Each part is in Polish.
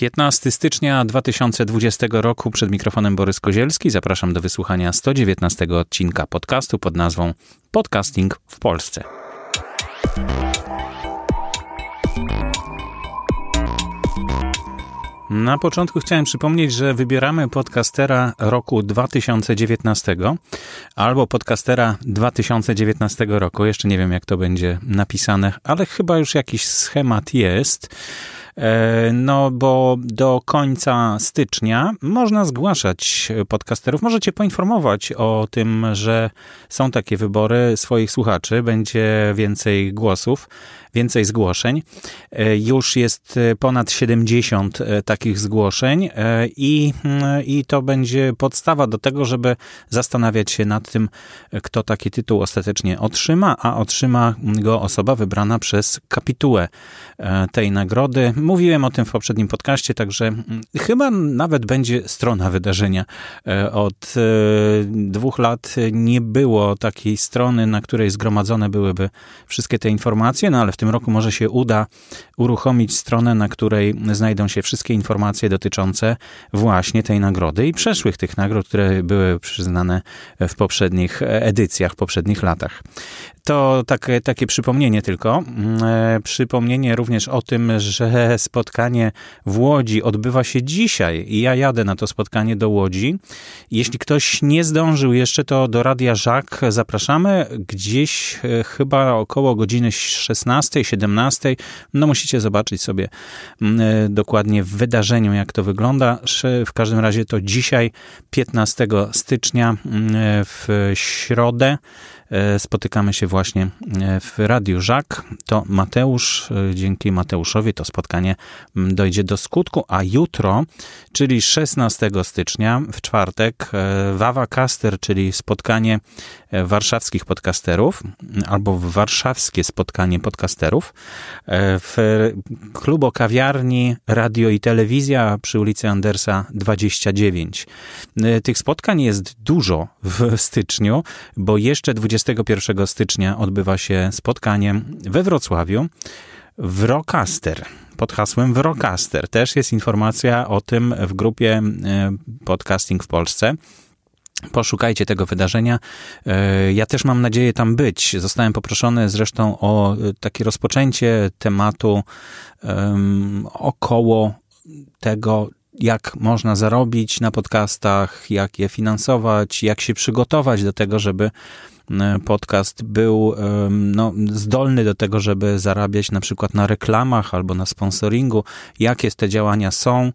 15 stycznia 2020 roku przed mikrofonem Borys Kozielski. Zapraszam do wysłuchania 119 odcinka podcastu pod nazwą Podcasting w Polsce. Na początku chciałem przypomnieć, że wybieramy podcastera roku 2019 albo podcastera 2019 roku. Jeszcze nie wiem, jak to będzie napisane, ale chyba już jakiś schemat jest. E, no bo do końca stycznia można zgłaszać podcasterów. Możecie poinformować o tym, że są takie wybory swoich słuchaczy, będzie więcej głosów więcej zgłoszeń. E, już jest e, ponad 70 e, takich zgłoszeń i, mm, i to będzie podstawa do tego, żeby zastanawiać się nad tym, kto taki tytuł ostatecznie otrzyma, a otrzyma go osoba wybrana przez kapitułę tej nagrody. Mówiłem o tym w poprzednim podcaście, także mm, chyba nawet będzie strona wydarzenia. Od dwóch lat nie było takiej strony, na której zgromadzone byłyby wszystkie te informacje, no ale w tym roku może się uda uruchomić stronę, na której znajdą się wszystkie informacje dotyczące właśnie tej nagrody i przeszłych tych nagród, które były przyznane w poprzednich edycjach, w poprzednich latach. To takie, takie przypomnienie tylko. Mm, e, przypomnienie również o tym, że spotkanie w Łodzi odbywa się dzisiaj i ja jadę na to spotkanie do Łodzi. Jeśli ktoś nie zdążył jeszcze, to do Radia Żak zapraszamy gdzieś e, chyba około godziny 16, 17. No musicie zobaczyć sobie mm, e, dokładnie w wydarzeniu, jak to wygląda. W każdym razie to dzisiaj, 15 stycznia mm, w środę E, spotykamy się właśnie e, w Radiu Żak. To Mateusz, e, dzięki Mateuszowi to spotkanie dojdzie do skutku, a jutro, czyli 16 stycznia, w czwartek, Wawa Caster, czyli spotkanie warszawskich podcasterów, albo warszawskie spotkanie podcasterów w klubo kawiarni Radio i Telewizja przy ulicy Andersa 29. Tych spotkań jest dużo w styczniu, bo jeszcze 20 21 stycznia odbywa się spotkanie we Wrocławiu w Rocaster pod hasłem Wrocaster. Też jest informacja o tym w grupie e, Podcasting w Polsce. Poszukajcie tego wydarzenia. E, ja też mam nadzieję tam być. Zostałem poproszony zresztą o e, takie rozpoczęcie tematu um, około tego, jak można zarobić na podcastach, jak je finansować, jak się przygotować do tego, żeby podcast był no, zdolny do tego, żeby zarabiać na przykład na reklamach albo na sponsoringu, jakie te działania są.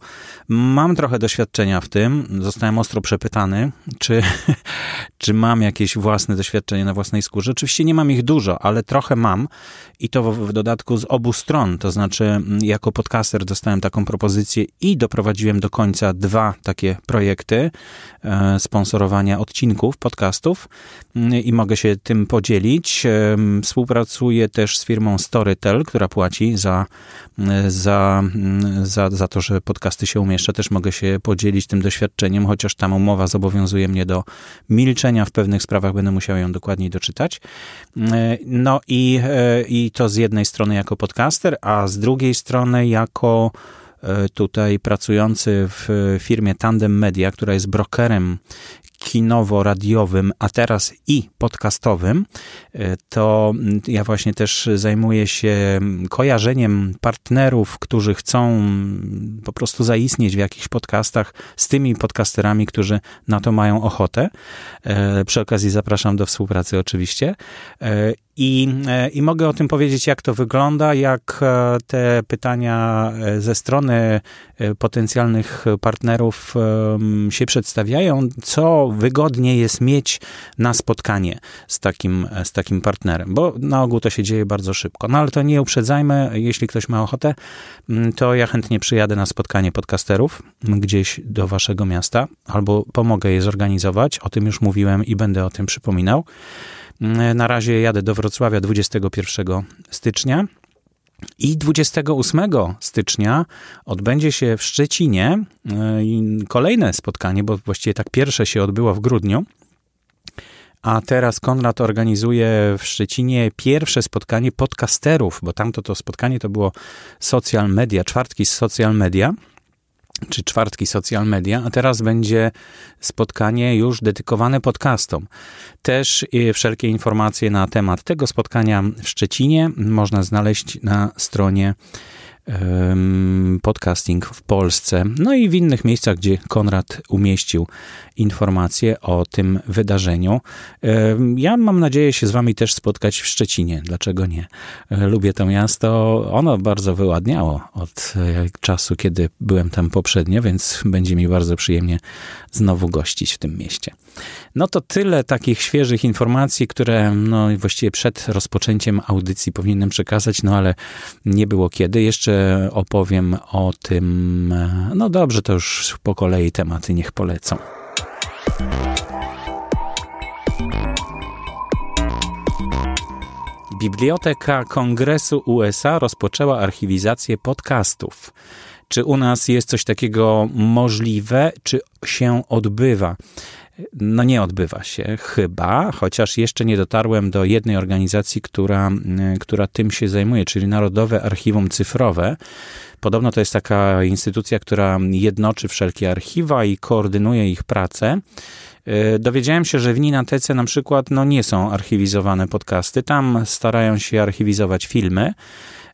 Mam trochę doświadczenia w tym. Zostałem ostro przepytany, czy, czy mam jakieś własne doświadczenie na własnej skórze. Oczywiście nie mam ich dużo, ale trochę mam i to w, w dodatku z obu stron. To znaczy, jako podcaster dostałem taką propozycję i doprowadziłem do końca dwa takie projekty e, sponsorowania odcinków podcastów i mogę mogę się tym podzielić. Współpracuję też z firmą Storytel, która płaci za, za, za, za to, że podcasty się umieszcza. Też mogę się podzielić tym doświadczeniem, chociaż tam umowa zobowiązuje mnie do milczenia w pewnych sprawach, będę musiał ją dokładniej doczytać. No i, e, i to z jednej strony jako podcaster, a z drugiej strony jako e, tutaj pracujący w firmie Tandem Media, która jest brokerem kinowo-radiowym, a teraz i podcastowym, e, to ja właśnie też zajmuję się kojarzeniem partnerów, którzy chcą po prostu zaistnieć w jakichś podcastach z tymi podcasterami, którzy na to mają ochotę. E, przy okazji zapraszam do współpracy oczywiście. E, I, I mogę o tym powiedzieć, jak to wygląda, jak te pytania ze strony potencjalnych partnerów się przedstawiają, co wygodnie jest mieć na spotkanie z takim, z takim partnerem, bo na ogół to się dzieje bardzo szybko. No ale to nie uprzedzajmy, jeśli ktoś ma ochotę, to ja chętnie przyjadę na spotkanie podcasterów gdzieś do waszego miasta, albo pomogę je zorganizować, o tym już mówiłem i będę o tym przypominał. Mm, na razie jadę do Wrocławia 21 stycznia. I 28 stycznia odbędzie się w Szczecinie e, kolejne spotkanie, bo właściwie tak pierwsze się odbyło w grudniu. A teraz Konrad organizuje w Szczecinie pierwsze spotkanie podcasterów, bo tamto to spotkanie to było social media, czwartki z social media. Czy czwartki social media, a teraz będzie spotkanie już dedykowane podcastom. Też wszelkie informacje na temat tego spotkania w Szczecinie można znaleźć na stronie podcasting w Polsce, no i w innych miejscach, gdzie Konrad umieścił informacje o tym wydarzeniu. Ja mam nadzieję się z wami też spotkać w Szczecinie. Dlaczego nie? E, lubię to miasto. Ono bardzo wyładniało od e, czasu, kiedy byłem tam poprzednio, więc będzie mi bardzo przyjemnie znowu gościć w tym mieście. No to tyle takich świeżych informacji, które no, właściwie przed rozpoczęciem audycji powinienem przekazać, no ale nie było kiedy. Jeszcze opowiem o tym, no dobrze, to już po kolei tematy niech polecą. Biblioteka Kongresu USA rozpoczęła archiwizację podcastów. Czy u nas jest coś takiego możliwe, czy się odbywa? No nie odbywa się chyba, chociaż jeszcze nie dotarłem do jednej organizacji, która, która tym się zajmuje, czyli Narodowe Archiwum Cyfrowe. Podobno to jest taka instytucja, która jednoczy wszelkie archiwa i koordynuje ich pracę. E, dowiedziałem się, że w Ninatece na przykład no, nie są archiwizowane podcasty. Tam starają się archiwizować filmy.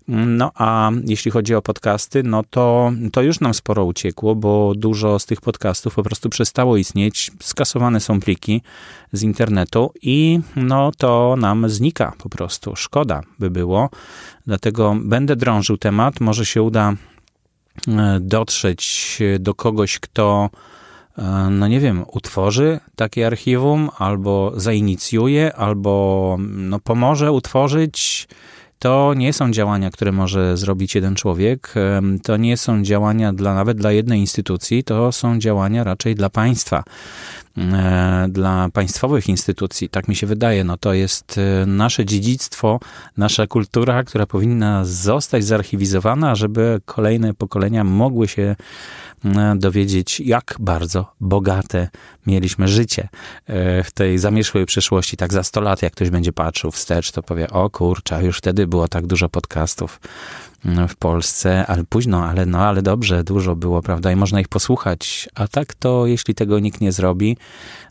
No a jeśli chodzi o podcasty, no to, to już nam sporo uciekło, bo dużo z tych podcastów po prostu przestało istnieć, skasowane są pliki z internetu i no to nam znika po prostu. Szkoda by było, dlatego będę drążył temat, może się uda e, dotrzeć do kogoś, kto e, no nie wiem, utworzy takie archiwum, albo zainicjuje, albo no pomoże utworzyć to nie są działania, które może zrobić jeden człowiek, to nie są działania dla, nawet dla jednej instytucji, to są działania raczej dla państwa dla państwowych instytucji, tak mi się wydaje, no to jest e, nasze dziedzictwo, nasza kultura, która powinna zostać zarchiwizowana, żeby kolejne pokolenia mogły się E, dowiedzieć, jak bardzo bogate mieliśmy życie e, w tej zamierzchłej przeszłości. Tak za 100 lat, jak ktoś będzie patrzył wstecz, to powie, o kurczę, już wtedy było tak dużo podcastów w Polsce, ale późno, ale no, ale dobrze, dużo było, prawda, i można ich posłuchać. A tak to, jeśli tego nikt nie zrobi,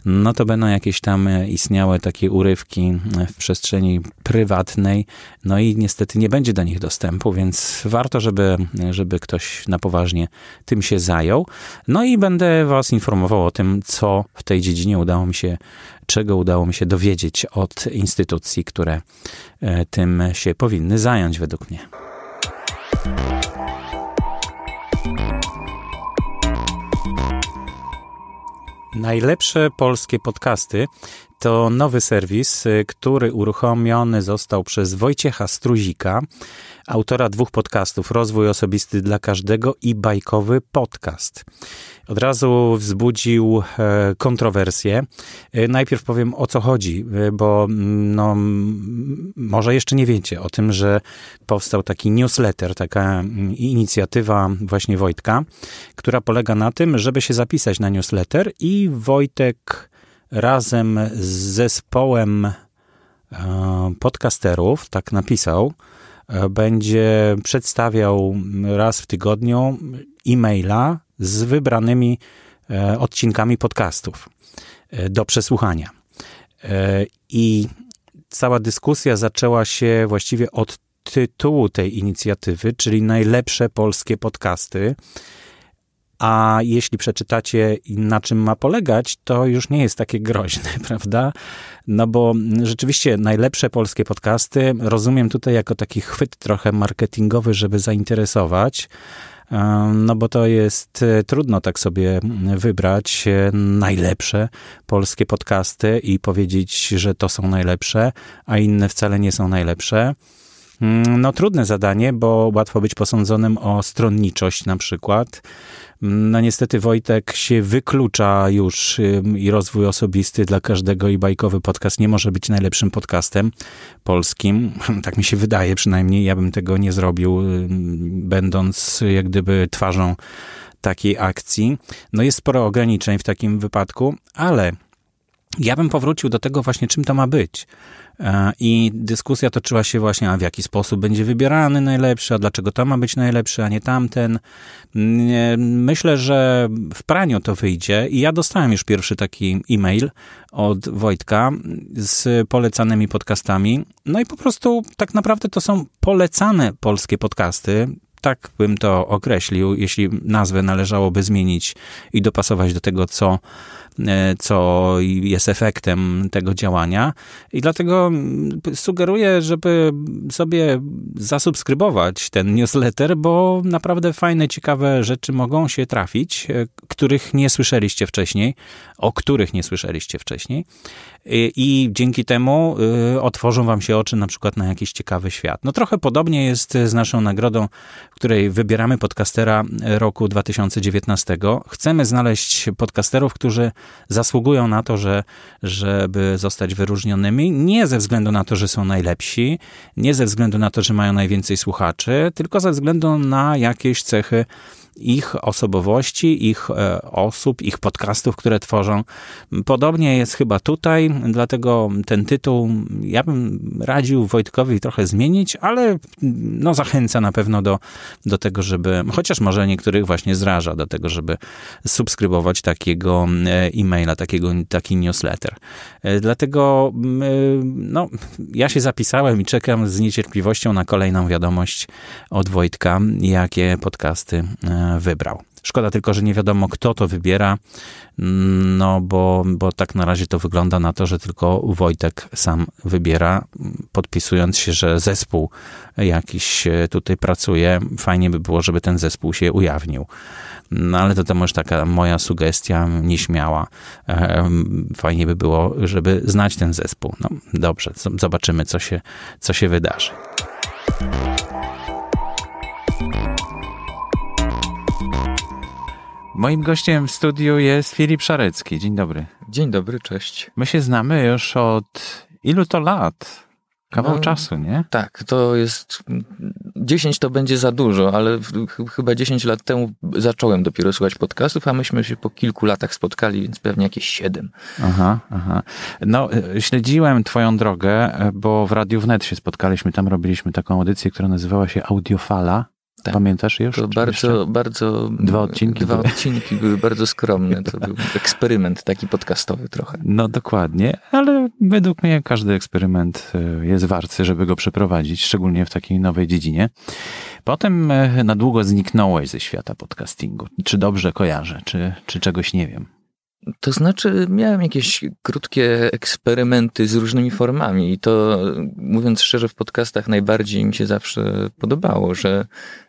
no to będą jakieś tam istniałe takie urywki w przestrzeni prywatnej, no i niestety nie będzie do nich dostępu, więc warto, żeby, żeby ktoś na poważnie tym się zajął. No i będę Was informował o tym, co w tej dziedzinie udało mi się, czego udało mi się dowiedzieć od instytucji, które e, tym się powinny zająć według mnie. Najlepsze polskie podcasty to nowy serwis, który uruchomiony został przez Wojciecha Struzika, autora dwóch podcastów Rozwój Osobisty dla Każdego i Bajkowy Podcast od razu wzbudził e, kontrowersje. E, najpierw powiem o co chodzi, e, bo mm, no, może jeszcze nie wiecie o tym, że powstał taki newsletter, taka mm, inicjatywa właśnie Wojtka, która polega na tym, żeby się zapisać na newsletter i Wojtek razem z zespołem podcasterów, tak napisał, będzie przedstawiał raz w tygodniu e-maila z wybranymi e, odcinkami podcastów e, do przesłuchania. E, I cała dyskusja zaczęła się właściwie od tytułu tej inicjatywy, czyli najlepsze polskie podcasty. A jeśli przeczytacie, na czym ma polegać, to już nie jest takie groźne, prawda? No bo rzeczywiście najlepsze polskie podcasty rozumiem tutaj jako taki chwyt trochę marketingowy, żeby zainteresować. No bo to jest e, trudno tak sobie wybrać e, najlepsze polskie podcasty i powiedzieć, że to są najlepsze, a inne wcale nie są najlepsze. Mm, no, trudne zadanie, bo łatwo być posądzonym o stronniczość na przykład. No niestety Wojtek się wyklucza już i rozwój osobisty dla każdego i bajkowy podcast nie może być najlepszym podcastem polskim. Tak mi się wydaje przynajmniej. Ja bym tego nie zrobił, będąc jak gdyby twarzą takiej akcji. No jest sporo ograniczeń w takim wypadku, ale ja bym powrócił do tego właśnie, czym to ma być. E, I dyskusja toczyła się właśnie, a w jaki sposób będzie wybierany najlepszy, a dlaczego to ma być najlepszy, a nie tamten. Myślę, że w praniu to wyjdzie i ja dostałem już pierwszy taki e-mail od Wojtka z polecanymi podcastami. No i po prostu tak naprawdę to są polecane polskie podcasty tak bym to określił, jeśli nazwę należałoby zmienić i dopasować do tego, co co jest efektem tego działania. I dlatego mm, sugeruję, żeby sobie zasubskrybować ten newsletter, bo naprawdę fajne, ciekawe rzeczy mogą się trafić, e, których nie słyszeliście wcześniej, o których nie słyszeliście wcześniej. I dzięki temu e, otworzą wam się oczy na przykład na jakiś ciekawy świat. No trochę podobnie jest z naszą nagrodą, w której wybieramy podcastera roku 2019. Chcemy znaleźć podcasterów, którzy zasługują na to, że, żeby zostać wyróżnionymi, nie ze względu na to, że są najlepsi, nie ze względu na to, że mają najwięcej słuchaczy, tylko ze względu na jakieś cechy ich osobowości, ich e, osób, ich podcastów, które tworzą. Podobnie jest chyba tutaj, dlatego ten tytuł ja bym radził Wojtkowi trochę zmienić, ale no zachęca na pewno do, do tego, żeby, chociaż może niektórych właśnie zraża do tego, żeby subskrybować takiego e, e-maila, takiego, taki newsletter. E, dlatego no, ja się zapisałem i czekam z niecierpliwością na kolejną wiadomość od Wojtka, jakie podcasty wybrał. Szkoda tylko, że nie wiadomo, kto to wybiera, no bo, bo tak na razie to wygląda na to, że tylko Wojtek sam wybiera, podpisując się, że zespół jakiś tutaj pracuje. Fajnie by było, żeby ten zespół się ujawnił. No ale to, to może taka moja sugestia nieśmiała. Fajnie by było, żeby znać ten zespół. No dobrze, zobaczymy, co się, co się wydarzy. Moim gościem w studiu jest Filip Szarecki. Dzień dobry. Dzień dobry, cześć. My się znamy już od ilu to lat? Kawał no, czasu, nie? Tak, to jest. 10 to będzie za dużo, ale chyba 10 lat temu zacząłem dopiero słuchać podcastów, a myśmy się po kilku latach spotkali, więc pewnie jakieś 7. Aha, aha. No, e, śledziłem Twoją drogę, e, bo w Radiu Wnet się spotkaliśmy. Tam robiliśmy taką audycję, która nazywała się Audiofala. Tak. Pamiętasz już? To bardzo, bardzo. Dwa odcinki. Dwa były. odcinki były bardzo skromne. To był eksperyment taki podcastowy trochę. No dokładnie, ale według mnie każdy eksperyment e, jest warty, żeby go przeprowadzić, szczególnie w takiej nowej dziedzinie. Potem e, na długo zniknąłeś ze świata podcastingu. Czy dobrze kojarzę, czy, czy czegoś nie wiem? To znaczy, miałem jakieś krótkie eksperymenty z różnymi formami i to, mówiąc szczerze, w podcastach najbardziej mi się zawsze podobało, że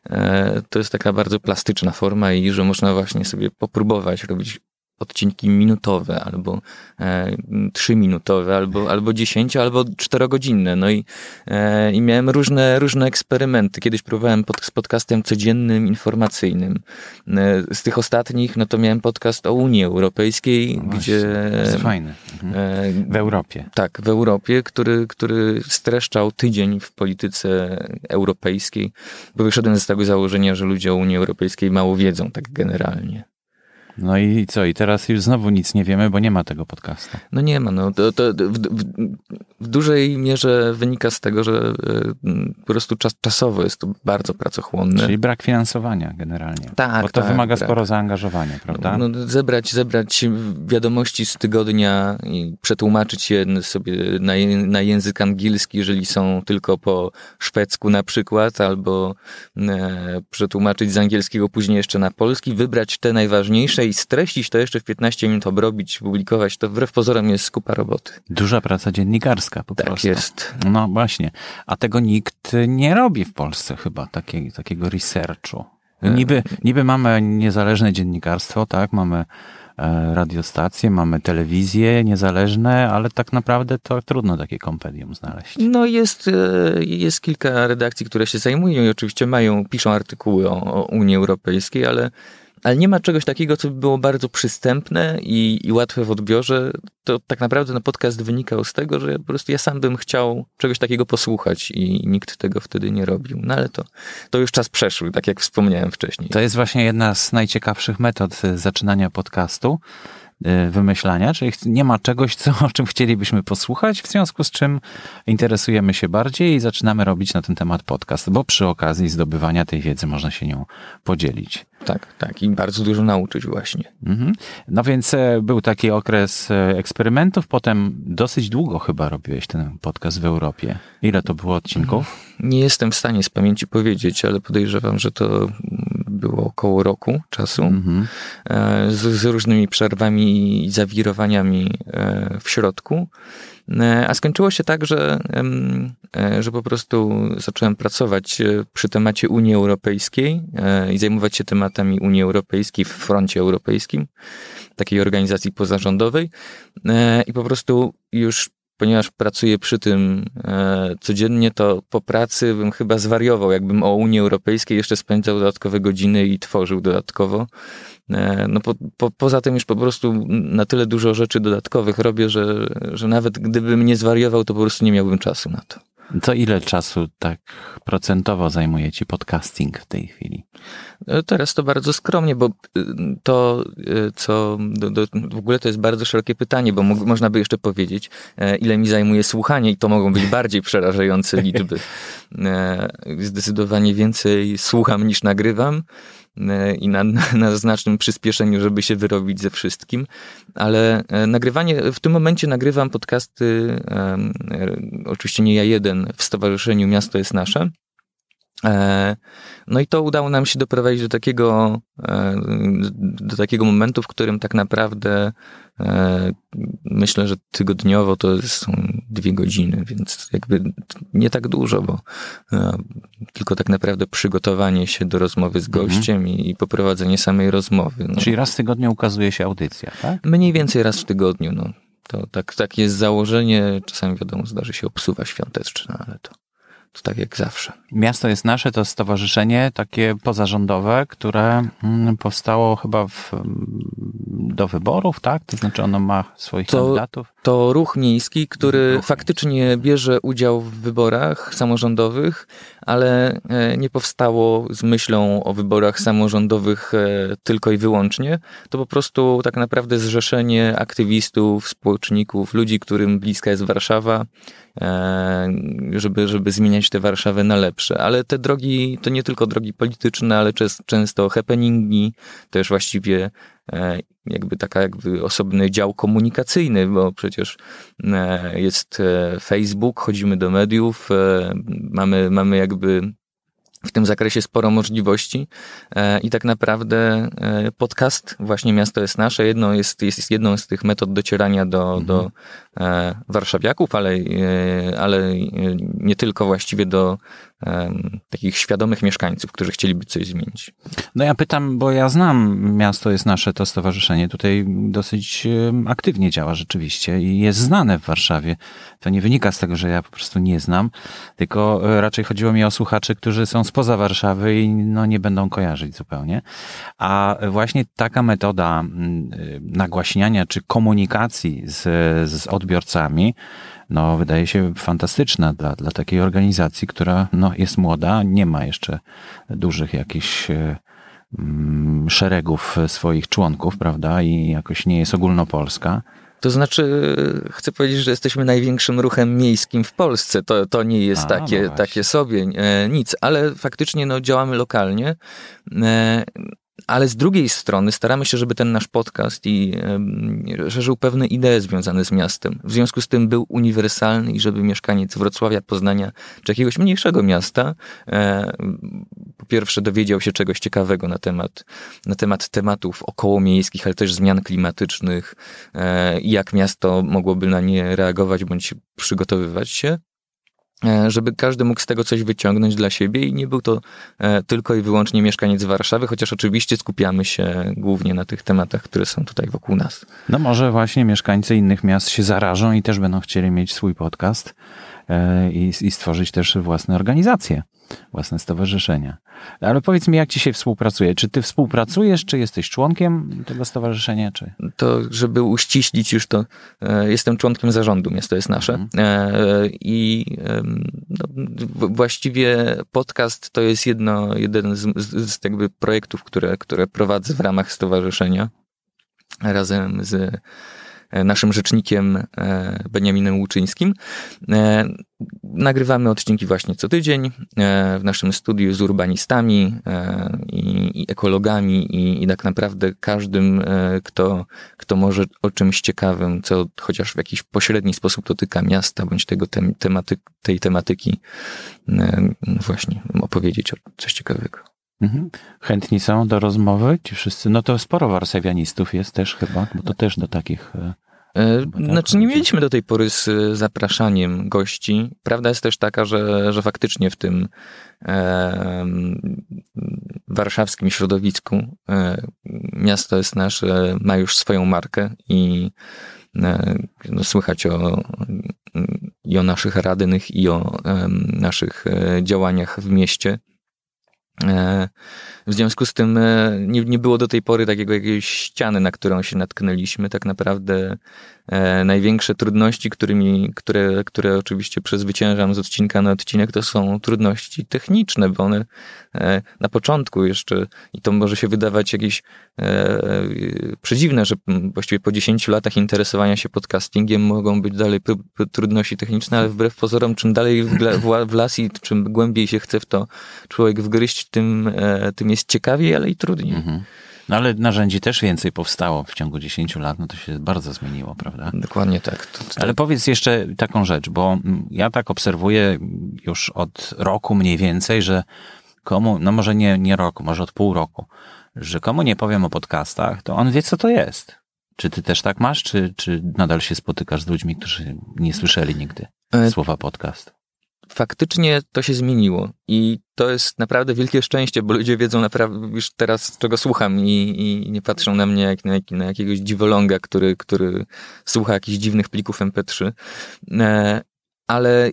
e, to jest taka bardzo plastyczna forma i że można właśnie sobie popróbować robić odcinki minutowe, albo e, trzyminutowe, albo, albo dziesięcio, albo czterogodzinne. No i, e, i miałem różne, różne eksperymenty. Kiedyś próbowałem pod, z podcastem codziennym, informacyjnym. E, z tych ostatnich, no to miałem podcast o Unii Europejskiej, no gdzie... To jest fajny. Mhm. E, w Europie. Tak, w Europie, który, który streszczał tydzień w polityce europejskiej, bo wyszedłem z tego założenia, że ludzie o Unii Europejskiej mało wiedzą, tak generalnie. No i co? I teraz już znowu nic nie wiemy, bo nie ma tego podcastu. No nie ma. No. To, to w, w, w, dużej mierze wynika z tego, że e, po prostu czas, czasowo jest to bardzo pracochłonne. Czyli brak finansowania generalnie. Tak, Bo to tak, wymaga brak. sporo zaangażowania, prawda? No, no, zebrać, zebrać wiadomości z tygodnia i przetłumaczyć je sobie na, na język angielski, jeżeli są tylko po szwedzku na przykład, albo e, przetłumaczyć z angielskiego później jeszcze na polski, wybrać te najważniejsze i streścić to jeszcze w 15 minut, obrobić, publikować, to wbrew pozorom jest skupa roboty. Duża praca dziennikarska po tak prostu. Tak jest. No właśnie. A tego nikt nie robi w Polsce chyba, takie, takiego researchu. Niby, niby mamy niezależne dziennikarstwo, tak? Mamy e, radiostacje, mamy telewizje niezależne, ale tak naprawdę to trudno takie kompedium znaleźć. No jest, e, jest kilka redakcji, które się zajmują i oczywiście mają, piszą artykuły o, o Unii Europejskiej, ale ale nie ma czegoś takiego, co by było bardzo przystępne i, i łatwe w odbiorze. To tak naprawdę no, podcast wynikał z tego, że po prostu ja sam bym chciał czegoś takiego posłuchać i nikt tego wtedy nie robił. No ale to, to już czas przeszły, tak jak wspomniałem wcześniej. To jest właśnie jedna z najciekawszych metod zaczynania podcastu wymyślania, czyli nie ma czegoś, co, o czym chcielibyśmy posłuchać, w związku z czym interesujemy się bardziej i zaczynamy robić na ten temat podcast, bo przy okazji zdobywania tej wiedzy można się nią podzielić. Tak, tak i bardzo dużo nauczyć właśnie. Mhm. No więc e, był taki okres e, eksperymentów, potem dosyć długo chyba robiłeś ten podcast w Europie. Ile to było odcinków? Nie jestem w stanie z pamięci powiedzieć, ale podejrzewam, że to było około roku czasu, mhm. E, z, z, różnymi przerwami i zawirowaniami e, w środku. E, a skończyło się tak, że, że po prostu zacząłem pracować przy temacie Unii Europejskiej i zajmować się tematami Unii Europejskiej w froncie europejskim, takiej organizacji pozarządowej. I po prostu już ponieważ pracuję przy tym e, codziennie, to po pracy bym chyba zwariował, jakbym o Unii Europejskiej jeszcze spędzał dodatkowe godziny i tworzył dodatkowo. E, no po, po, poza tym już po prostu na tyle dużo rzeczy dodatkowych robię, że, że nawet gdybym nie zwariował, to po prostu nie miałbym czasu na to. To ile czasu tak procentowo zajmuje ci podcasting w tej chwili? E, teraz to bardzo skromnie, bo y, to, y, co do, do, w ogóle to jest bardzo szerokie pytanie, bo mo, można by jeszcze powiedzieć, e, ile mi zajmuje słuchanie, i to mogą być bardziej przerażające liczby. E, zdecydowanie więcej słucham niż nagrywam i na, na znacznym przyspieszeniu, żeby się wyrobić ze wszystkim, ale nagrywanie, w tym momencie nagrywam podcasty, oczywiście nie ja jeden, w Stowarzyszeniu Miasto jest Nasze. No i to udało nam się doprowadzić do takiego, e, do takiego momentu, w którym tak naprawdę e, myślę, że tygodniowo to są dwie godziny, więc jakby nie tak dużo, bo e, tylko tak naprawdę przygotowanie się do rozmowy z mhm. gościem mhm. i poprowadzenie samej rozmowy. No. Czyli raz w tygodniu ukazuje się audycja, tak? Mniej więcej raz w tygodniu, no. To tak, tak jest założenie. Czasami wiadomo, zdarzy się obsuwa świąteczna, ale to to tak jak zawsze. Miasto jest nasze to stowarzyszenie takie pozarządowe, które mm, powstało chyba w, mm, do wyborów, tak? To znaczy ono ma swoich to, kandydatów. To ruch miejski, który ruch. faktycznie bierze udział w wyborach samorządowych, ale e, nie powstało z myślą o wyborach samorządowych e, tylko i wyłącznie. To po prostu tak naprawdę zrzeszenie aktywistów, społeczników, ludzi, którym bliska jest Warszawa, żeby, żeby zmieniać tę Warszawę na lepsze. Ale te drogi to nie tylko drogi polityczne, ale często happeningi, też właściwie jakby taka jakby osobny dział komunikacyjny, bo przecież jest Facebook, chodzimy do mediów, mamy, mamy jakby w tym zakresie sporo możliwości e, i tak naprawdę e, podcast właśnie Miasto jest Nasze jedno jest, jest jedną z tych metod docierania do, mhm. do e, warszawiaków, ale, ale nie tylko właściwie do takich świadomych mieszkańców, którzy chcieliby coś zmienić. No ja pytam, bo ja znam Miasto jest Nasze, to stowarzyszenie tutaj dosyć aktywnie działa rzeczywiście i jest znane w Warszawie. To nie wynika z tego, że ja po prostu nie znam, tylko raczej chodziło mi o słuchaczy, którzy są spoza Warszawy i no, nie będą kojarzyć zupełnie. A właśnie taka metoda mm, nagłaśniania czy komunikacji z, z odbiorcami, no, wydaje się fantastyczna dla, dla takiej organizacji, która no, jest młoda, nie ma jeszcze dużych jakichś mm, szeregów swoich członków, prawda, i jakoś nie jest ogólnopolska. To znaczy, chcę powiedzieć, że jesteśmy największym ruchem miejskim w Polsce. To, to nie jest A, takie, no takie sobie e, nic, ale faktycznie no, działamy lokalnie. Ale z drugiej strony staramy się, żeby ten nasz podcast i szerzył pewne idee związane z miastem. W związku z tym był uniwersalny i żeby mieszkaniec Wrocławia, Poznania czy jakiegoś mniejszego miasta e, po pierwsze dowiedział się czegoś ciekawego na temat, na temat tematów okołomiejskich, ale też zmian klimatycznych e, i jak miasto mogłoby na nie reagować bądź przygotowywać się. E, żeby każdy mógł z tego coś wyciągnąć dla siebie i nie był to e, tylko i wyłącznie mieszkaniec Warszawy, chociaż oczywiście skupiamy się głównie na tych tematach, które są tutaj wokół nas. No może właśnie mieszkańcy innych miast się zarażą i też będą chcieli mieć swój podcast e, i, i stworzyć też własne organizacje własne stowarzyszenia. Ale powiedz mi, jak ci się współpracuje? Czy ty współpracujesz, czy jesteś członkiem tego stowarzyszenia? Czy... To, żeby uściślić już to, e, jestem członkiem zarządu, miasto jest nasze. Mhm. E, I no, właściwie podcast to jest jedno, jeden z, z, z jakby projektów, które, które prowadzę w ramach stowarzyszenia. razem z naszym rzecznikiem e, Beniaminem Łuczyńskim. E, nagrywamy odcinki właśnie co tydzień w naszym studiu z urbanistami i, ekologami i tak naprawdę każdym, kto, kto może o czymś ciekawym, co chociaż w jakiś pośredni sposób dotyka miasta bądź tego tematy, tej tematyki właśnie opowiedzieć o coś ciekawego. Mhm. Chętni są do rozmowy ci wszyscy? No to sporo warszawianistów jest też chyba, bo to też do takich... E, e znaczy nie mieliśmy do tej pory z zapraszaniem gości. Prawda jest też taka, że, że faktycznie w tym e, warszawskim środowisku e, miasto jest nasze, ma już swoją markę i e, no, słychać o, i o naszych radnych i o naszych e, działaniach w mieście. E, w związku z tym e, nie, nie było do tej pory takiego jakiejś ściany, na którą się natknęliśmy. Tak naprawdę największe trudności, którymi, które, które oczywiście przezwyciężam z odcinka na odcinek, to są trudności techniczne, bo one e, na początku jeszcze, i to może się wydawać jakieś e, e przedziwne, że właściwie po 10 latach interesowania się podcastingiem mogą być dalej trudności techniczne, ale wbrew pozorom, czym dalej w, las i czym głębiej się chce w to człowiek wgryźć, tym, e, tym jest ciekawiej, ale i trudniej. Mhm. No ale narzędzi też więcej powstało w ciągu 10 lat, no to się bardzo zmieniło, prawda? Dokładnie tak. To, to... Ale powiedz jeszcze taką rzecz, bo ja tak obserwuję już od roku mniej więcej, że komu, no może nie, nie roku, może od pół roku, że komu nie powiem o podcastach, to on wie, co to jest. Czy ty też tak masz, czy, czy nadal się spotykasz z ludźmi, którzy nie słyszeli nigdy e, słowa podcast? Faktycznie to się zmieniło i to jest naprawdę wielkie szczęście, bo ludzie wiedzą naprawdę już teraz, czego słucham i, i nie patrzą na mnie jak na, na jakiegoś dziwoląga, który, który słucha jakichś dziwnych plików MP3. E, ale e,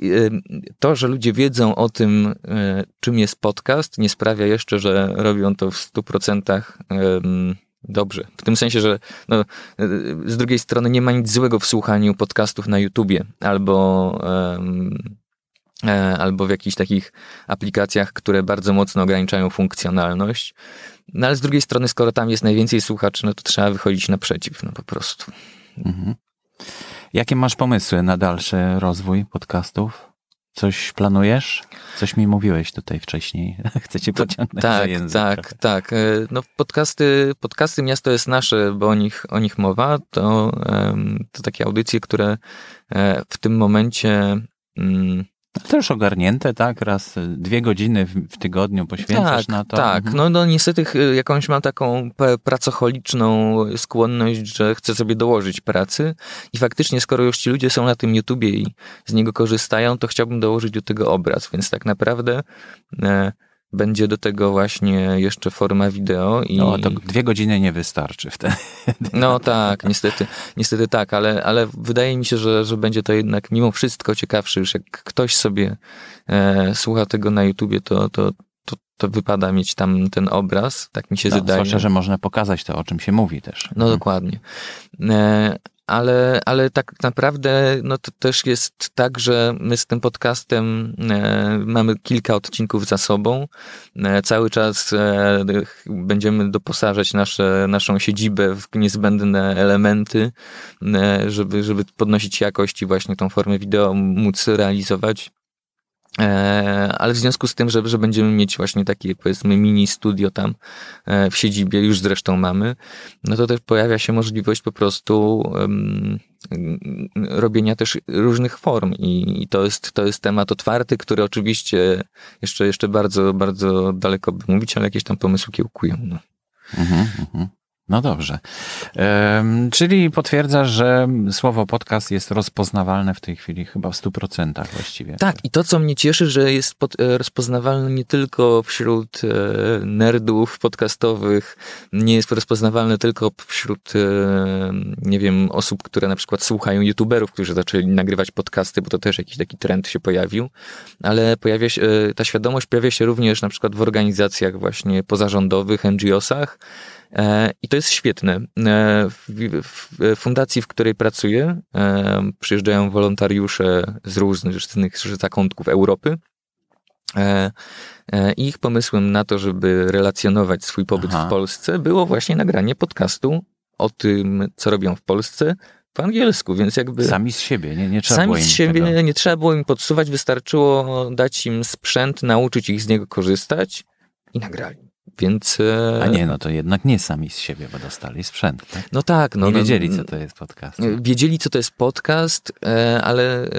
to, że ludzie wiedzą o tym, e, czym jest podcast, nie sprawia jeszcze, że robią to w stu procentach dobrze. W tym sensie, że no, z drugiej strony nie ma nic złego w słuchaniu podcastów na YouTubie albo albo w jakichś takich aplikacjach, które bardzo mocno ograniczają funkcjonalność. No ale z drugiej strony, skoro tam jest najwięcej słuchaczy, no to trzeba wychodzić naprzeciw, no po prostu. Mhm. Jakie masz pomysły na dalszy rozwój podcastów? Coś planujesz? Coś mi mówiłeś tutaj wcześniej. Chcecie pociągnąć Tak, tak, trochę. tak. E, no podcasty, podcasty Miasto jest nasze, bo o nich, o nich mowa. To, to takie audycje, które e, w tym momencie mm, też ogarnięte, tak? Raz dwie godziny w, tygodniu poświęcasz tak, na to. Tak, mhm. no, no niestety jakąś mam taką pracocholiczną skłonność, że chcę sobie dołożyć pracy i faktycznie skoro już ci ludzie są na tym YouTubie i z niego korzystają, to chciałbym dołożyć do tego obraz, więc tak naprawdę e, będzie do tego właśnie jeszcze forma wideo. I... No, to dwie godziny nie wystarczy wtedy. No tak, niestety, niestety tak, ale, ale wydaje mi się, że, że będzie to jednak mimo wszystko ciekawsze, już jak ktoś sobie e, słucha tego na YouTubie, to, to, to, to wypada mieć tam ten obraz, tak mi się no, wydaje. Zwłaszcza, że można pokazać to, o czym się mówi też. No hmm. dokładnie. E, ale, ale tak naprawdę no to też jest tak, że my z tym podcastem e, mamy kilka odcinków za sobą. E, cały czas e, będziemy doposażać nasze, naszą siedzibę w niezbędne elementy, e, żeby, żeby podnosić jakość i właśnie tą formę wideo móc realizować. E, ale w związku z tym, że, że będziemy mieć właśnie takie powiedzmy mini studio tam e, w siedzibie, już zresztą mamy, no to też pojawia się możliwość po prostu um, robienia też różnych form i, i, to, jest, to jest temat otwarty, który oczywiście jeszcze, jeszcze bardzo, bardzo daleko by mówić, ale jakieś tam pomysły kiełkują. No. Mhm, mhm. No dobrze. czyli potwierdzasz, że słowo podcast jest rozpoznawalne w tej chwili chyba w 100% właściwie. Tak, i to, co mnie cieszy, że jest pod, e, rozpoznawalne nie tylko wśród e, nerdów podcastowych, nie jest rozpoznawalne tylko wśród, e, nie wiem, osób, które na przykład słuchają youtuberów, którzy zaczęli nagrywać podcasty, bo to też jakiś taki trend się pojawił, ale pojawia się, ta świadomość pojawia się również na przykład w organizacjach właśnie pozarządowych, NGO-sach, E, I to jest świetne. E, w fundacji, w której pracuję, e, przyjeżdżają wolontariusze z różnych zakątków Europy. I ich pomysłem na to, żeby relacjonować swój pobyt Aha. w Polsce, było właśnie nagranie podcastu o tym, co robią w Polsce, po angielsku, więc jakby... Sami z siebie, nie, nie trzeba Sami było z im siebie tego... nie trzeba było im podsuwać, wystarczyło dać im sprzęt, nauczyć ich z niego korzystać i nagrali. Więc... e, A nie, no to jednak nie sami z siebie, bo dostali sprzęt, tak? No tak. No, nie no, wiedzieli, co to jest podcast. Wiedzieli, co to jest podcast, ale e,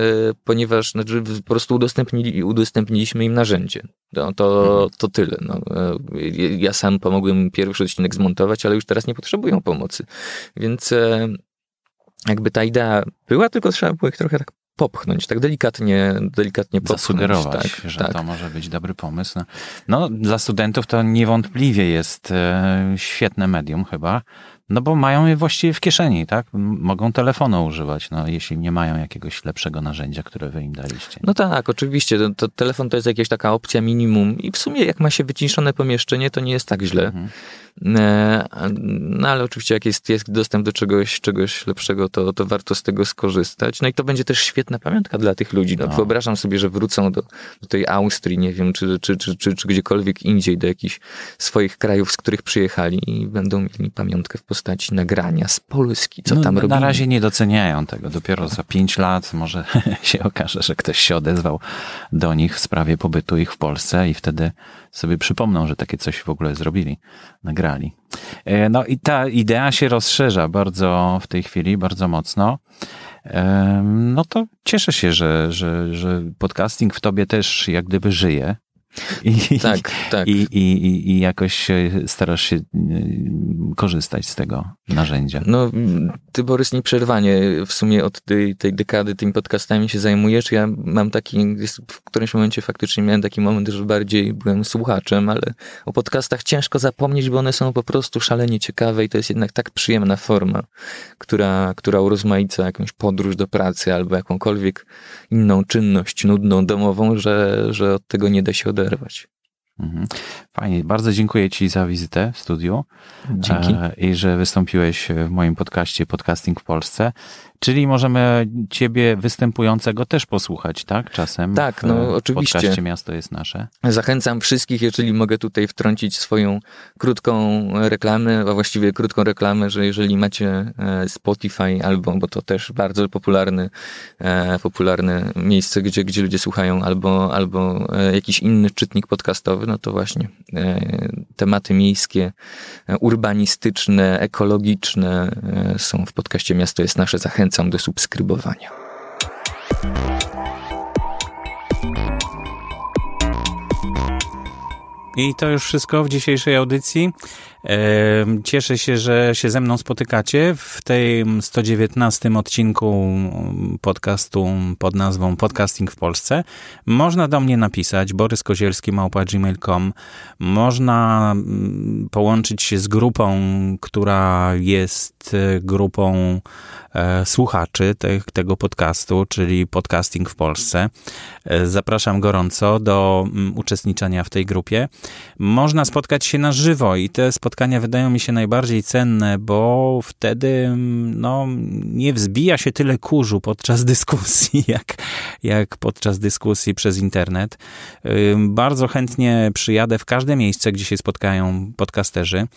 ponieważ znaczy, po prostu udostępnili, udostępniliśmy im narzędzie. No, to, Mhm. to tyle. No. E, Ja sam pomogłem im pierwszy odcinek zmontować, ale już teraz nie potrzebują pomocy. Więc jakby ta idea była, tylko trzeba było ich trochę tak popchnąć, tak delikatnie, delikatnie popchnąć. Zasugerować, tak, że tak. to może być dobry pomysł. No, dla studentów to niewątpliwie jest e, świetne medium chyba, no bo mają je właściwie w kieszeni, tak? Mogą telefonu używać, no jeśli nie mają jakiegoś lepszego narzędzia, które wy im daliście. No tak, oczywiście. To, to telefon to jest jakaś taka opcja minimum i w sumie jak ma się wyciszone pomieszczenie, to nie jest tak źle. Mhm. E, No ale oczywiście jak jest, jest dostęp do czegoś, czegoś lepszego, to, to warto z tego skorzystać. No i to będzie też świetna pamiątka dla tych ludzi. No, No. Wyobrażam sobie, że wrócą do, do tej Austrii, nie wiem, czy, czy, czy, czy, czy gdziekolwiek indziej, do jakichś swoich krajów, z których przyjechali i będą mieli pamiątkę w postaci nagrania z Polski, co no, tam na robili. razie nie doceniają tego. Dopiero za pięć lat może się okaże, że ktoś się odezwał do nich w sprawie pobytu ich w Polsce i wtedy sobie przypomną, że takie coś w ogóle zrobili, nagrali. E, No i ta idea się rozszerza bardzo w tej chwili, bardzo mocno. Em, No to cieszę się, że, że, że podcasting w tobie też jak gdyby żyje. I, Tak, tak. i, i, i, jakoś e, starasz się y, korzystać z tego narzędzia. No, ty Borys nieprzerwanie w sumie od tej, tej dekady tymi podcastami się zajmujesz. Ja mam taki, w którymś momencie faktycznie miałem taki moment, że bardziej byłem słuchaczem, ale o podcastach ciężko zapomnieć, bo one są po prostu szalenie ciekawe i to jest jednak tak przyjemna forma, która, która urozmaica jakąś podróż do pracy albo jakąkolwiek inną czynność nudną, domową, że, że od tego nie da się oderwać. Mhm. Fajnie, bardzo dziękuję Ci za wizytę w studiu. Dzięki. E, I że wystąpiłeś w moim podcaście Podcasting w Polsce. Czyli możemy Ciebie występującego też posłuchać, tak? Czasem. Tak, no, w oczywiście. podcaście Miasto jest nasze. Zachęcam wszystkich, jeżeli mogę tutaj wtrącić swoją krótką reklamę, a właściwie krótką reklamę, że jeżeli macie e, Spotify albo, bo to też bardzo popularny, e, popularne miejsce, gdzie, gdzie ludzie słuchają, albo, albo jakiś inny czytnik podcastowy, no to właśnie tematy miejskie, e, urbanistyczne, ekologiczne e, są w podcaście Miasto jest nasze. Zachęcam do subskrybowania. I to już wszystko w dzisiejszej audycji. Cieszę się, że się ze mną spotykacie w tym 119 odcinku podcastu pod nazwą Podcasting w Polsce. Można do mnie napisać boryskozielski.gmail.com Można mm, połączyć się z grupą, która jest e, grupą e, słuchaczy te, tego podcastu, czyli Podcasting w Polsce. E, Zapraszam gorąco do mm, uczestniczenia w tej grupie. Można spotkać się na żywo i te spotkania wydają mi się najbardziej cenne, bo wtedy mm, no, nie wzbija się tyle kurzu podczas dyskusji, jak, jak podczas dyskusji przez internet. Bardzo chętnie przyjadę w każde miejsce, gdzie się spotkają podcasterzy.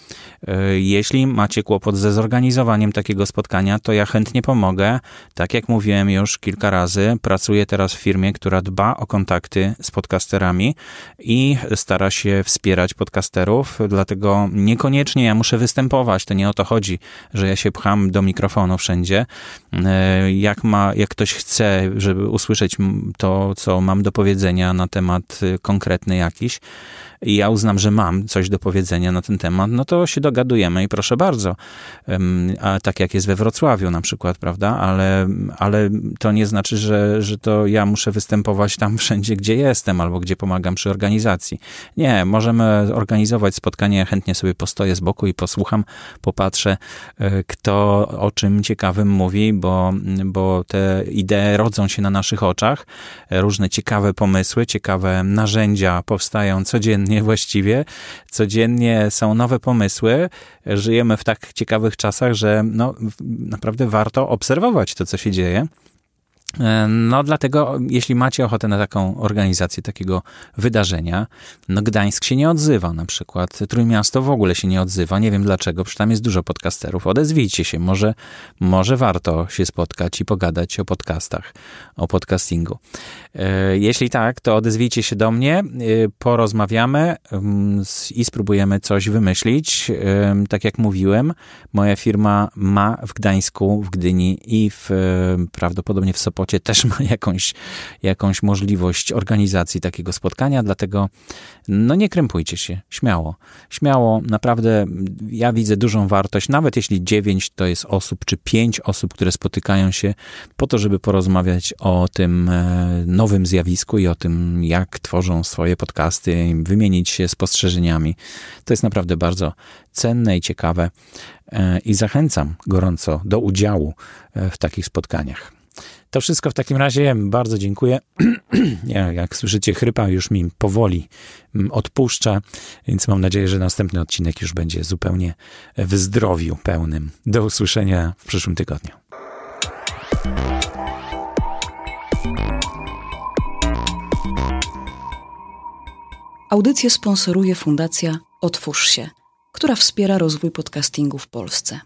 Y, Jeśli macie kłopot ze zorganizowaniem takiego spotkania, to ja chętnie pomogę. Tak jak mówiłem już kilka razy, pracuję teraz w firmie, która dba o kontakty z podcasterami i stara się wspierać podcasterów, dlatego niekoniecznie ja muszę występować. To nie o to chodzi, że ja się pcham do mikrofonu wszędzie. E, Jak, ma, jak ktoś chce, żeby usłyszeć to, co mam do powiedzenia na temat y, konkretny jakiś, i ja uznam, że mam coś do powiedzenia na ten temat, no to się dogadujemy i proszę bardzo. A tak jak jest we Wrocławiu na przykład, prawda? Ale, ale to nie znaczy, że, że to ja muszę występować tam wszędzie, gdzie jestem albo gdzie pomagam przy organizacji. Nie, możemy organizować spotkanie, chętnie sobie postoję z boku i posłucham, popatrzę, e, kto o czym ciekawym mówi, bo, bo te idee rodzą się na naszych oczach. E, Różne ciekawe pomysły, ciekawe narzędzia powstają codziennie właściwie. Codziennie są nowe pomysły. Żyjemy w tak ciekawych czasach, że no, naprawdę warto obserwować to, co się dzieje. E, no dlatego, jeśli macie ochotę na taką organizację, takiego wydarzenia, no Gdańsk się nie odzywa na przykład, Trójmiasto w ogóle się nie odzywa, nie wiem dlaczego, przecież tam jest dużo podcasterów, odezwijcie się, może, może warto się spotkać i pogadać o podcastach, o podcastingu. E, jeśli tak, to odezwijcie się do mnie, e, porozmawiamy mm, i spróbujemy coś wymyślić. Tak jak mówiłem, moja firma ma w Gdańsku, w Gdyni i w, prawdopodobnie w Sopocie Sopocie też ma jakąś, jakąś możliwość organizacji takiego spotkania, dlatego no nie krępujcie się, śmiało. Śmiało, naprawdę ja widzę dużą wartość, nawet jeśli dziewięć to jest osób, czy pięć osób, które spotykają się po to, żeby porozmawiać o tym e, nowym zjawisku i o tym, jak tworzą swoje podcasty, wymienić się spostrzeżeniami. To jest naprawdę bardzo cenne i ciekawe e, i zachęcam gorąco do udziału e, w takich spotkaniach. To wszystko w takim razie. Bardzo dziękuję. Jak słyszycie, chrypa już mi powoli mm, odpuszcza, więc mam nadzieję, że następny odcinek już będzie zupełnie w zdrowiu pełnym. Do usłyszenia w przyszłym tygodniu. Audycję sponsoruje Fundacja Otwórz się, która wspiera rozwój podcastingu w Polsce.